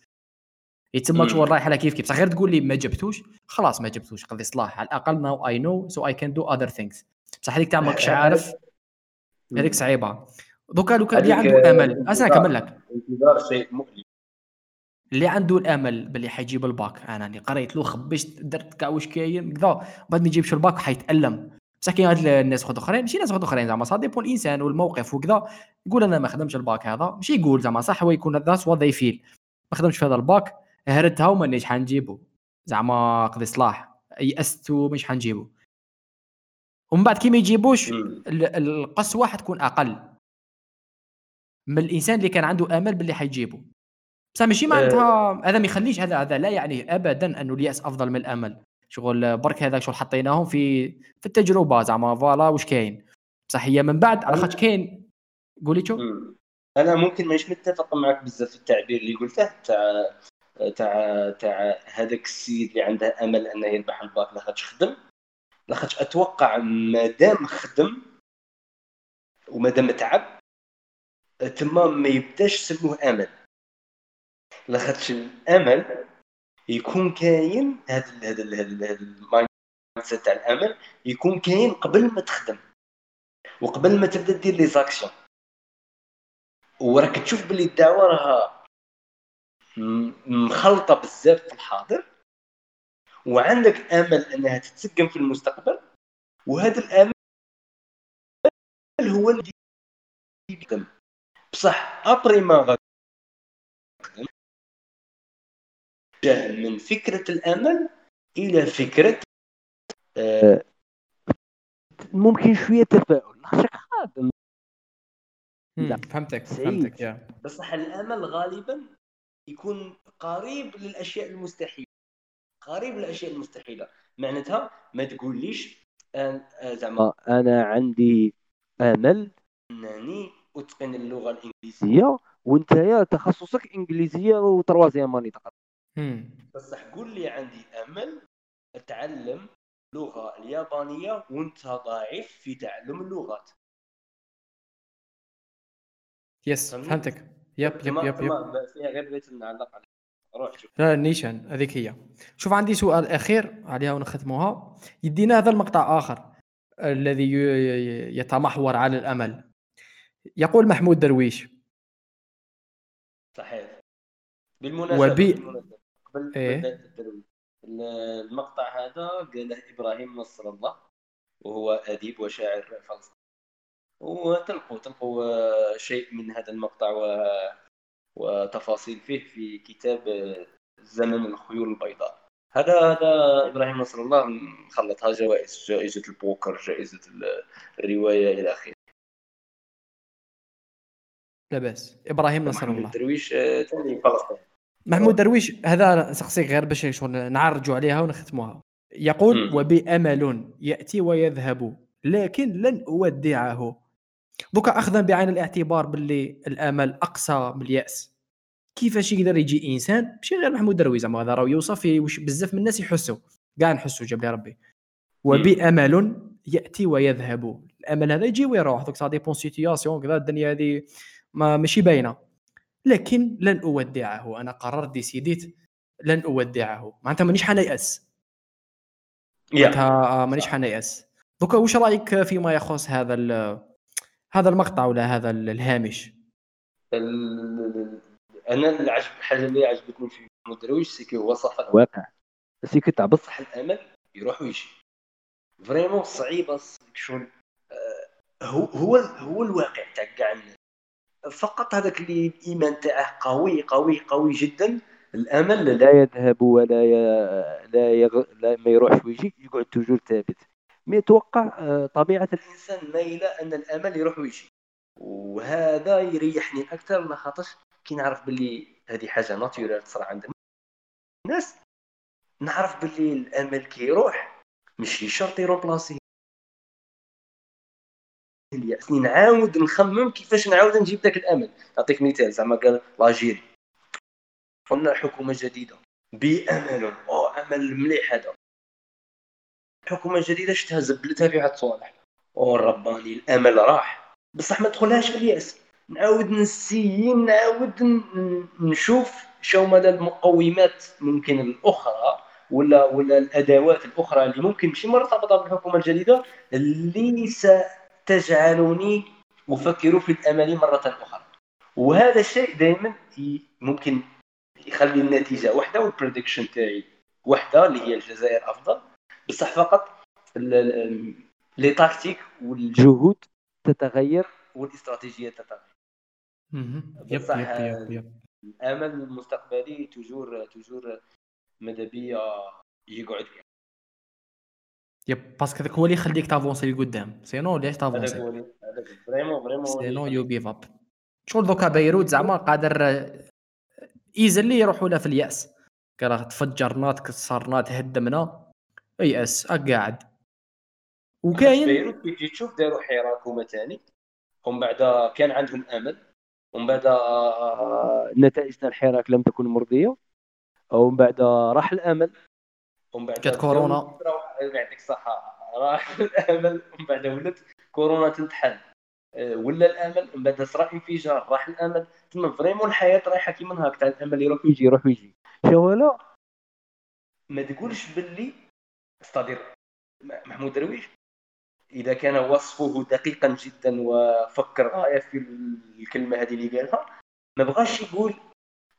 يتسمى شغل رايح على كيف كيف بصح غير تقول لي ما جبتوش خلاص ما جبتوش قضي صلاح على الأقل now I know so I can do other things بصح هذيك تاع ماكش عارف هذيك صعيبة. دوكا لوكا اللي عنده امل اسمع نكمل لك. انتظار شيء مؤلم. اللي عنده الأمل باللي حيجيب الباك أنا اللي قريت له خبشت درت كاع واش كاين كذا بعد ما يجيبش الباك حيتألم. بصح كاين هاد الناس خد آخرين ماشي ناس خد آخرين زعما صا ديبون الإنسان والموقف وكذا يقول أنا ما خدمش الباك هذا ماشي يقول زعما صح هو يكون ذات وات فيل ما خدمش في هذا الباك. هردها ومانيش حنجيبو زعما قضي صلاح. يأست ومش حنجيبو. ومن بعد كي ما يجيبوش القسوة حتكون أقل. من الإنسان اللي كان عنده آمل باللي حيجيبو. بصح ماشي معناتها آه. هذا ما يخليش هذا هذا لا يعني ابدا أنه اليأس أفضل من الآمل. شغل برك هذاك شغل حطيناهم في في التجربة زعما voilà واش كاين. بصح هي من بعد على خاطر كاين. قولي شو؟ أنا ممكن مانيش متفق معك بزاف في التعبير اللي قلته تاع تاع تاع هذاك السيد اللي عنده أمل انه يربح الباك لاخاطش خدم. لاخاطش أتوقع ما دام خدم وما دام تعب تما ما يبداش سموه أمل. لاخاطش الامل يكون كاين هذا هذا هذا ال mindset تاع الأمل يكون كاين قبل ما تخدم. وقبل ما تبدا دير les actions وراك تشوف باللي الدعوة راها مخلطة بزاف في الحاضر وعندك آمل أنها تتسقم في المستقبل وهذا الآمل هو اللي يقدم. بصح أبري ما غادي من فكرة الآمل إلى فكرة آه ممكن شوية تفاؤل. خاطرك خادم. فهمتك فهمتك يا. بصح الآمل غالبا يكون قريب للأشياء المستحيلة. قريب للأشياء المستحيلة. معناتها ما تقوليش آه، زعما أنا عندي آمل. إنني أتقن اللغة الإنجليزية. وأنت يا تخصصك إنجليزية وتروازيام ماني تقرأ. بصح قول لي عندي آمل أتعلم اللغة اليابانية وأنت ضعيف في تعلم اللغات. yes فهمتك. yep yep yep yep. فيها غير بغيت نعلق على روح شوف. لا نيشان هذيك هي. شوف عندي سؤال أخير عليها ونختموها يدينا هذا المقطع آخر الذي يتمحور على الأمل. يقول محمود درويش. صحيح. بالمناسبة وبي... بالمناسبة. قبل إيه؟ المقطع هذا قاله إبراهيم نصر الله وهو أديب وشاعر فلسطيني. وتلقوا تلقوا آه، شيء من هذا المقطع و... وتفاصيل فيه في كتاب زمن الخيول البيضاء. هذا هذا إبراهيم نصر الله خلطها جوائز جائزة البوكر جائزة الرواية إلى آخره. لا بأس. إبراهيم نصر الله. درويش آه، ثاني فلسطين. محمود درويش هذا سقسيك غير باش شغل نعرجوا عليها ونختموها. يقول م. وبأمل يأتي ويذهب لكن لن أودعه. دوكا اخذا بعين الاعتبار باللي الامل أقسى من الياس كيفاش يقدر يجي إنسان؟ ماشي غير محمود درويش زعما هذا راه يوصف بزاف من الناس يحسوا. كاع نحسوا جاب لي ربي. وبأمل يأتي ويذهب. الآمل هذا يجي ويروح. donc ça dépend situation كذا الدنيا هذه ما ماشي باينة. لكن لن أودعه. أنا قررت ديسيديت لن أودعه. معناتها مانيش حنيأس yeah. مانيش حنيأس دوكا واش رأيك فيما يخص هذا هذا المقطع ولا هذا الهامش؟ أنا اللي عجب الحاجة اللي عجبتني في مدرويش c'est que وصف الواقع c'est que تاع بصح الأمل يروح ويجي. vraiment صعيبة شغل. آه، هو هو هو الواقع تاع كاع الناس. فقط هذاك اللي الإيمان تاعه قوي قوي قوي جدا. الأمل لا يذهب ولا ي... لا, يغ... لا ما يروحش ويجي يقعد توجور ثابت. مي توقع آه، طبيعة الإنسان مايله أن الأمل يروح ويجي. وهذا يريحني أكثر خاطرش كي نعرف باللي هذه حاجة ناتورال تصرى عند الناس. نعرف باللي الأمل كي يروح مش شرط يروبلاسي الياس نعاود نخمم كيفاش نعاود نجيب ذاك الأمل. نعطيك مثال زعما قال لاجيري. قلنا حكومه جديده بأمل أو أمل مليح هذا. حكومة جديدة شتها زبلتها في واحد صوالح أو رباني الأمل راح. بصح ما تدخلهاش في اليأس. نعاود نسيي نعاود نشوف شو مدى المقومات ممكن الأخرى ولا ولا الأدوات الأخرى اللي ممكن ماشي مرتبطه بالحكومة الجديدة اللي ستجعلني أفكر في الأمل مرة أخرى. وهذا الشيء دائما ممكن يخلي النتيجة واحدة وال prediction تاعي واحدة اللي هي الجزائر أفضل. بصح فقط les tactiques والجهود تتغير والاستراتيجيات تتغير. yep الأمل المستقبلي toujours toujours ماذا بيا يقعد yep parce que هذاك هو اللي يخليك ت avancer لقدام. sinon ليش ت avancer؟ vraiment vraiment sinon you give up شغل دوكا بيروت زعما قادر easily يروحوا له في اليأس. قال تفجرنا تكسرنا تهدمنا يأس قاعد وكاين بيروت كي تشوف داروا حراك ثاني ومن بعد كان عندهم أمل. ومن بعد نتائج الحراك لم تكن مرضية. ومن بعد راح الأمل. ومن بعد جات كورونا. يعطيك الصحة. راح الأمل. ومن بعد ولات كورونا تنتحل. آه، ولا الأمل. من بعد صرا انفجار. راح الأمل. تما فريمون الحياة رايحة كيما هكا تاع الأمل يروح ويجي يروح ويجي. شو لا. ما تقولش باللي استدير محمود درويش إذا كان وصفه دقيقا جدا وفكر غاية في الكلمة هذه اللي قالها ما بغاش يقول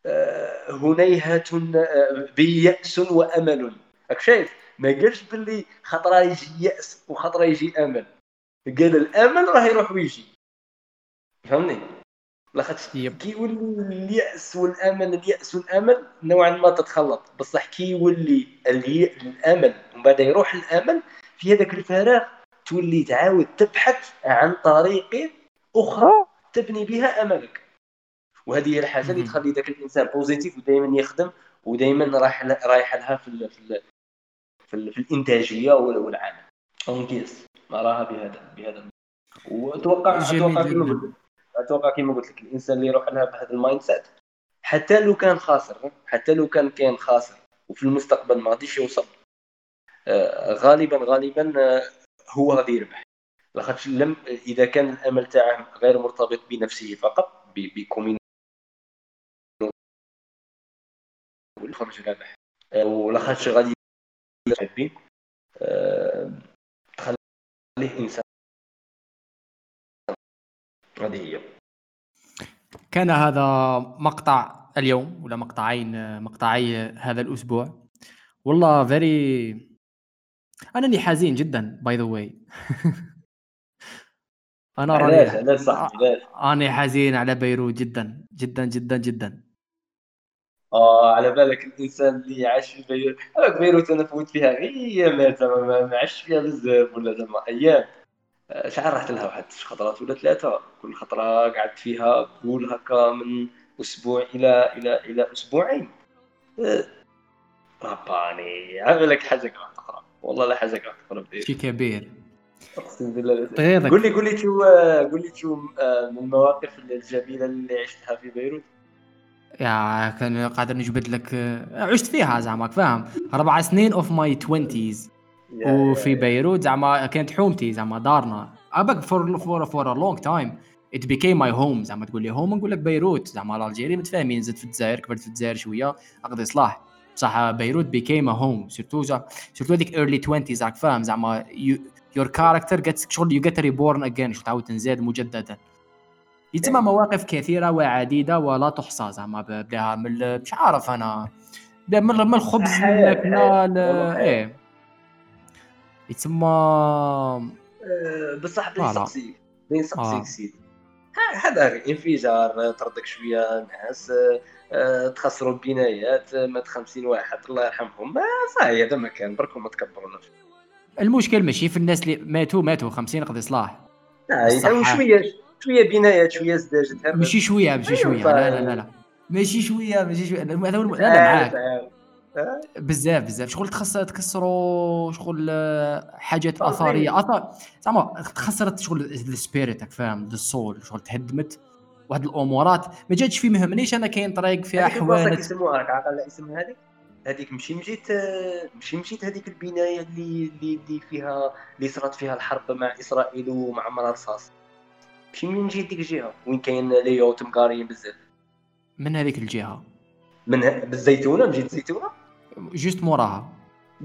آه، هنيهة آه، بيأس وأمل. راك شايف؟ ما قالش باللي خطرة يجي يأس وخطرة يجي أمل. قال الأمل راه يروح ويجي. فهمني؟ لاخاطش كي يولي اليأس والأمل اليأس والأمل نوعا ما تتخلط. بصح كي يولي الأمل ومن بعد يروح الأمل في هذاك الفراغ تولي تعاود تبحث عن طريق أخرى تبني بها أملك وهذه هي الحاجة اللي تخلي ذاك الإنسان positif ودائما يخدم ودائما رايح رايح لها في ال في, ال في, ال في الإنتاجية والعمل. اونكيس نراها بهذا بهذا. واتوقع أتوقع أتوقع كما قلت لك الانسان اللي يروح لها بهذا ال mindset. حتى لو كان خاسر حتى لو كان كان خاسر وفي المستقبل ما غاديش يوصل آه غالبا غالبا آه هو غادي يربح. لاخاطش لم إذا كان الأمل تاعه غير مرتبط بنفسه فقط بكومين والخرج رابح آه، ولخاطش غادي آه، تخليه إنسان هذه هي. كان هذا مقطع اليوم ولا مقطعين مقطعي هذا الأسبوع. والله very أنا اللي حزين جدا by the way أنا راني صح؟ أنا حزين على بيروت جدا جدا جدا جدا. آه على بالك الإنسان اللي عاش في بيروت. بيروت أنا فوت فيها غير ما عشت فيها بزاف ولا زعما أيام. رحت لها واحد خطرات ولا ثلاثة كل خطرة قعدت فيها قول هكا من أسبوع إلى إلى إلى أسبوعين. آه، رباني على بالك حاجة أخرى والله لا حاجة أخرى شي كبير. أقسم بالله. قول لي قول لي شو قول لي شو آه، من المواقف الجميلة اللي عشتها في بيروت. يا كان قادر نجبد لك عشت فيها زعما فاهم؟ أربع سنين of my twenties وفي بيروت زعما كانت حومتي زعما دارنا. ابك for for for a long time it became my home زعما تقول لي home نقول لك بيروت. زعما l'Algérie متفاهمين زدت في الجزائر كبرت في الجزائر شوية اقضي صلاح بصح بيروت became home surtout surtout هذيك early 20 راك فاهم. زعما your character جيت شغل you get reborn again تعاود تنزاد مجددا. يتم مواقف كثيرة وعديدة ولا تحصى زعما بلاها من مش عارف أنا. من من الخبز الماكله إيه. أه، بصح بين سقسي بين سقسي سيدي هذا انفجار طردك شوية ناس أه، تخسروا البنايات مات 50 واحد الله يرحمهم. صاي هذا ما كان بركم ما تكبروناش المشكل ماشي في الناس اللي ماتوا ماتوا 50 قضي صلاح. آه شوية شوية بنايات شوية زداجت ماشي شوية ماشي أيوة، شوية. لا لا لا, لا. ماشي شوية ماشي شوية. هذا هو لا معاك. بزاف بزاف. شغل تخص تكسروا شغل آه، حاجات أثرية. اثر زعما تخسرت شغل السبيريت فاهم السول شغل تهدمت واحد الأمورات. ما جاتش في مهمنيش أنا كاين طريق فيها حوانت يسموها راك عاقل هذيك. هذيك مشي مشيت مشي مشيت هذيك البناية اللي اللي فيها اللي صرات فيها الحرب مع إسرائيل ومعمر رصاص مشي من مشيت ديك الجهة. وين كاين ليوت مقاريين بزاف. من هذيك الجهة؟ من بالزيتونة؟ مشيت زيتونه جوست موراها.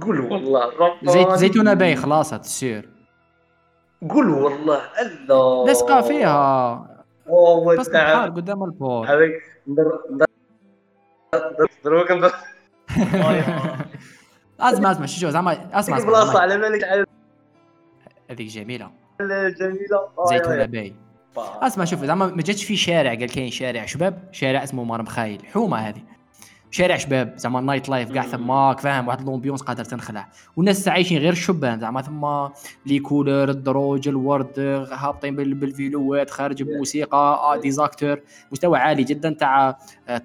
قول والله زيت زيتونة باي خلاص تسير قول والله الله. لصقه فيها. أوه بس البحر قدام البور. هذيك دروك اسمع اسمع شو زعما اسمع اسمع بلاصه على بالك هذيك جميلة. جميلة. زيتونة باي اسمع شوف زعما ما جاتش في شارع قال كاين شارع شباب شارع اسمه مار مخايل حومة هذه. شارع شباب زعما ال night life كاع ثماك فاهم؟ واحد l'ambiance قادر تنخلع. والناس عايشين غير الشبان زعما ثم les couleurs الدروج الورد هابطين بالفيلوات خارج بموسيقى آه des acteurs مستوى عالي جدا تاع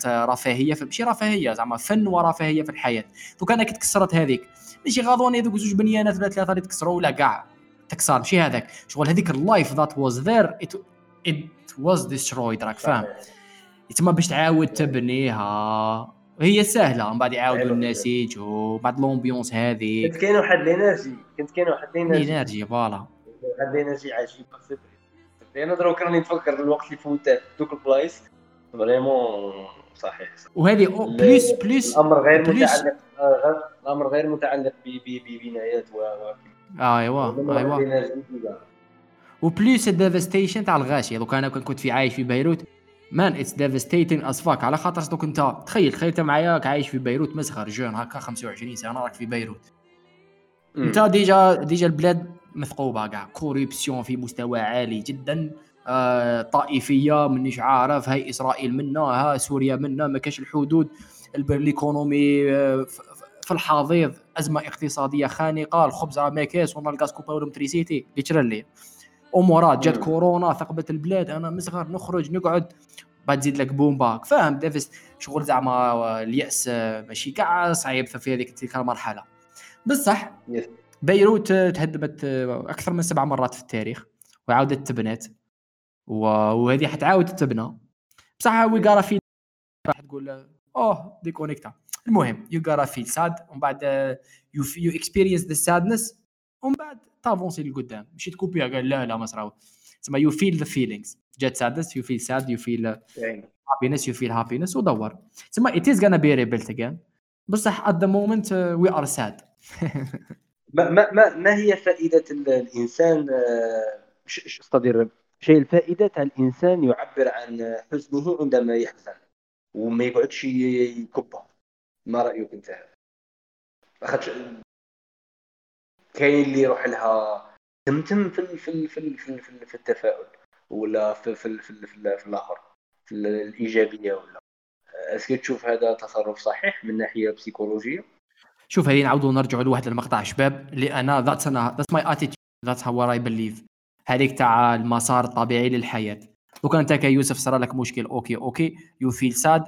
رفاهية ماشي رفاهية زعما فن ورفاهية في الحياة. لو كان كي تكسرت هذيك ماشي غاضوني ذوك زوج بنيانات ولا ثلاثة اللي تكسروا ولا كاع تكسر ماشي هذاك. شغل هذيك ال life that was there it was destroyed راك فاهم؟ تما باش تعاود تبنيها. هي سهلة من بعد يعاودوا. النسيج وبعد l'ambiance هذه كنت كاين واحد ال energy كنت كاين واحد ال energy energy. voilà. واحد ال energy عجيب. أنا دروك راني نتفكر الوقت اللي فوتات دوك البلايص. vraiment صحيح. وهذه plus plus الأمر غير متعلق الأمر غير متعلق ببنايات و أيوا أيوا. و plus ال devastation تاع الغاشي. دوك أنا كنت في عايش في بيروت. man it's devastating as fuck على خاطر دوك انت تخيل تخيل أنت معايا عايش في بيروت مسخر جون هكا 25 سنة راك في بيروت. أنت ديجا ديجا البلاد مثقوبة كاع. كوريبسيون في مستوى عالي جدا. آه طائفية مانيش عارف هاي إسرائيل منا ها سوريا منا ما كاش الحدود. الإيكونومي آه في الحضيض أزمة اقتصادية خانقة الخبز راه ما كاس ولا الغاز كوبا ولا متريسيتي ليترالي امورات جات كورونا ثقبت البلاد أنا مصغر نخرج نقعد. بعد تزيد لك بوم باك. فاهم ديفست شغل زعما اليأس ماشي كاع صعيب في هذيك تلك المرحلة. بصح بيروت تهدمت أكثر من سبع مرات في التاريخ وعاودت تبنت. وهذه حتعاود تبنى. بصح we gotta feel راح تقول أوه déconnecta. المهم you gotta feel sad ومن بعد you you experience the sadness ومن بعد ت avancer لقدام. ماشي تكوبيها قال لا لا ما صراو. تسمى you feel the feelings جات sadness you feel sad you feel happiness you feel happiness ودور. تسمى it is gonna be rebuilt again بصح at the moment we are sad ما ما ما هي فائدة الإنسان إيش استدير شيء الفائدة تاع الإنسان يعبر عن حزنه عندما يحزن وما يقعدش يكبه. ما رأيك أنت؟ أخذت كاين اللي يروح لها. تمتم في في في في, في, في التفاؤل ولا في في في, في, في الآخر في الإيجابية ولا؟ est-ce que تشوف هذا تصرف صحيح من ناحية psychologique شوف هذه نعاودوا نرجعوا لواحد المقطع شباب اللي أنا that's أنا that's my attitude that's how I believe هذيك تاع المسار الطبيعي للحياة. لو كان انت كيوسف صار لك مشكل okay okay you feel sad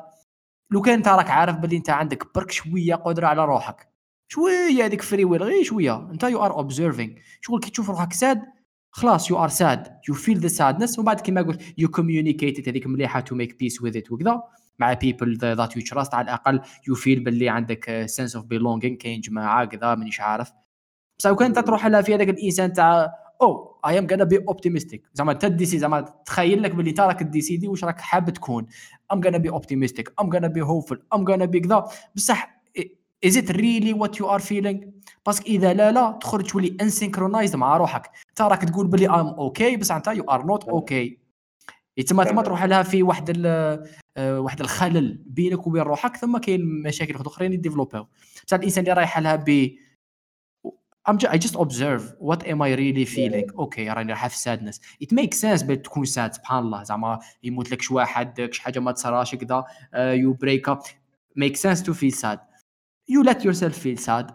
لو كان انت راك عارف باللي أنت عندك برك شوية قدرة على روحك. شوية هذيك free will غير شوية. أنت you are observing شغل كي تشوف روحك sad خلاص you are sad you feel the sadness ومن بعد كيما قلت you communicate هذيك مليحة to make peace with it وكذا. مع people that you trust على الأقل you feel باللي عندك sense of belonging كاين جماعة كذا مانيش عارف. بس لو كان تروح لها في هذاك الإنسان تاع أو I am gonna be optimistic زعما انت déci زعما تخيل لك باللي انت راك décidé واش راك حاب تكون. I'm gonna be optimistic I'm gonna be hopeful I'm gonna be كذا. بصح is it really what you are feeling parce que إذا لا لا تخرج تولي unsynchronized مع روحك. انت راك تقول بلي I'm okay بس انت you are not okay تما تما تروح لها في واحد آه، واحد الخلل بينك وبين روحك ثم كاين مشاكل أخرين ي développ يو. بصح الإنسان اللي رايح لها ب I'm just, I just observe what am I really feeling. okay راني رايح في sadness it makes sense بل تكون sad سبحان الله. زعما يموت لك شي واحد شي حاجة ما تصراش كذا you break up make sense to feel sad. You let yourself feel sad.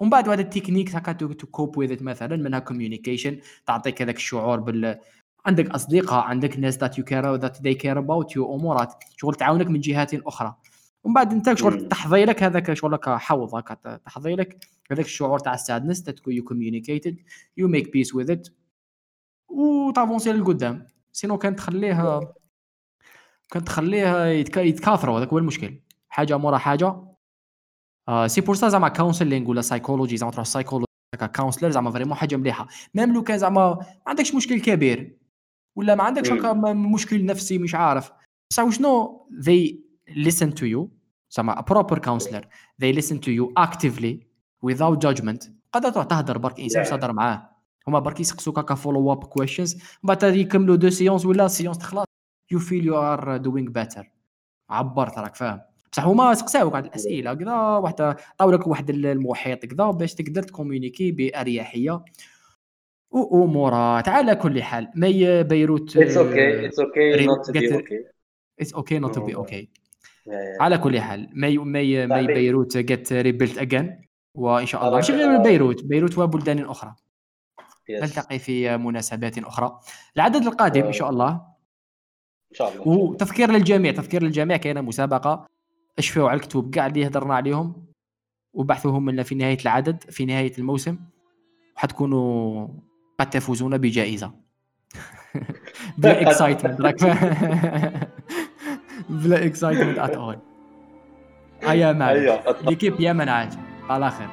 ومن بعد هذا التكنيك هكا to cope with مثلا منها communication تعطيك هذاك الشعور بال عندك أصدقاء عندك ناس that you care that they care about you أمورات شغل تعاونك من جهات أخرى. ومن بعد أنت شغل تحظي لك هذاك شغل لك حوض هكا تحظي لك هذاك الشعور تاع ال sadness تكون you communicated you make peace with it وت avancer للقدام. sinon كان تخليه كان تخليه يتكاثروا هذاك هو المشكل. حاجة مورا حاجة. c'est pour ça زعما counseling ولا سايكولوجي زعما تروح psychology counselor زعما vraiment حاجة مليحة. même لو كان زعما ما عندكش مشكل كبير. ولا ما عندكش هكا مشكل نفسي مش عارف. بصح شنو they listen to you. زعما a proper counselor. They listen to you actively without judgment. قادر تروح تهدر برك إنسان تهدر معاه. هما برك يسقسوك هكا follow up questions بعد يكملوا deux séances ولا séance تخلص. you feel you are doing better عبرت راك فاهم؟ بصح هما سقساوك واحد الأسئلة كذا واحد عطاو لك واحد المحيط كذا باش تقدر ت communiquer بأريحية. وامورات على كل حال mais بيروت it's okay it's okay not to be okay it's okay not to be okay على كل حال مي مي مي بيروت get rebuilt again وان شاء الله ماشي غير بيروت بيروت وبلدان أخرى. نلتقي في مناسبات أخرى. العدد القادم إن شاء الله إن شاء الله. وتذكير للجميع تذكير للجميع كاينة مسابقة. اشفوا على الكتب. كاع اللي هضرنا عليهم وبحثوهم لنا في نهاية العدد في نهاية الموسم وحتكونوا قد تفوزون بجائزة. بلا excitement راك بلا excitement at all هيا مان ليكيب يا من عاد على خير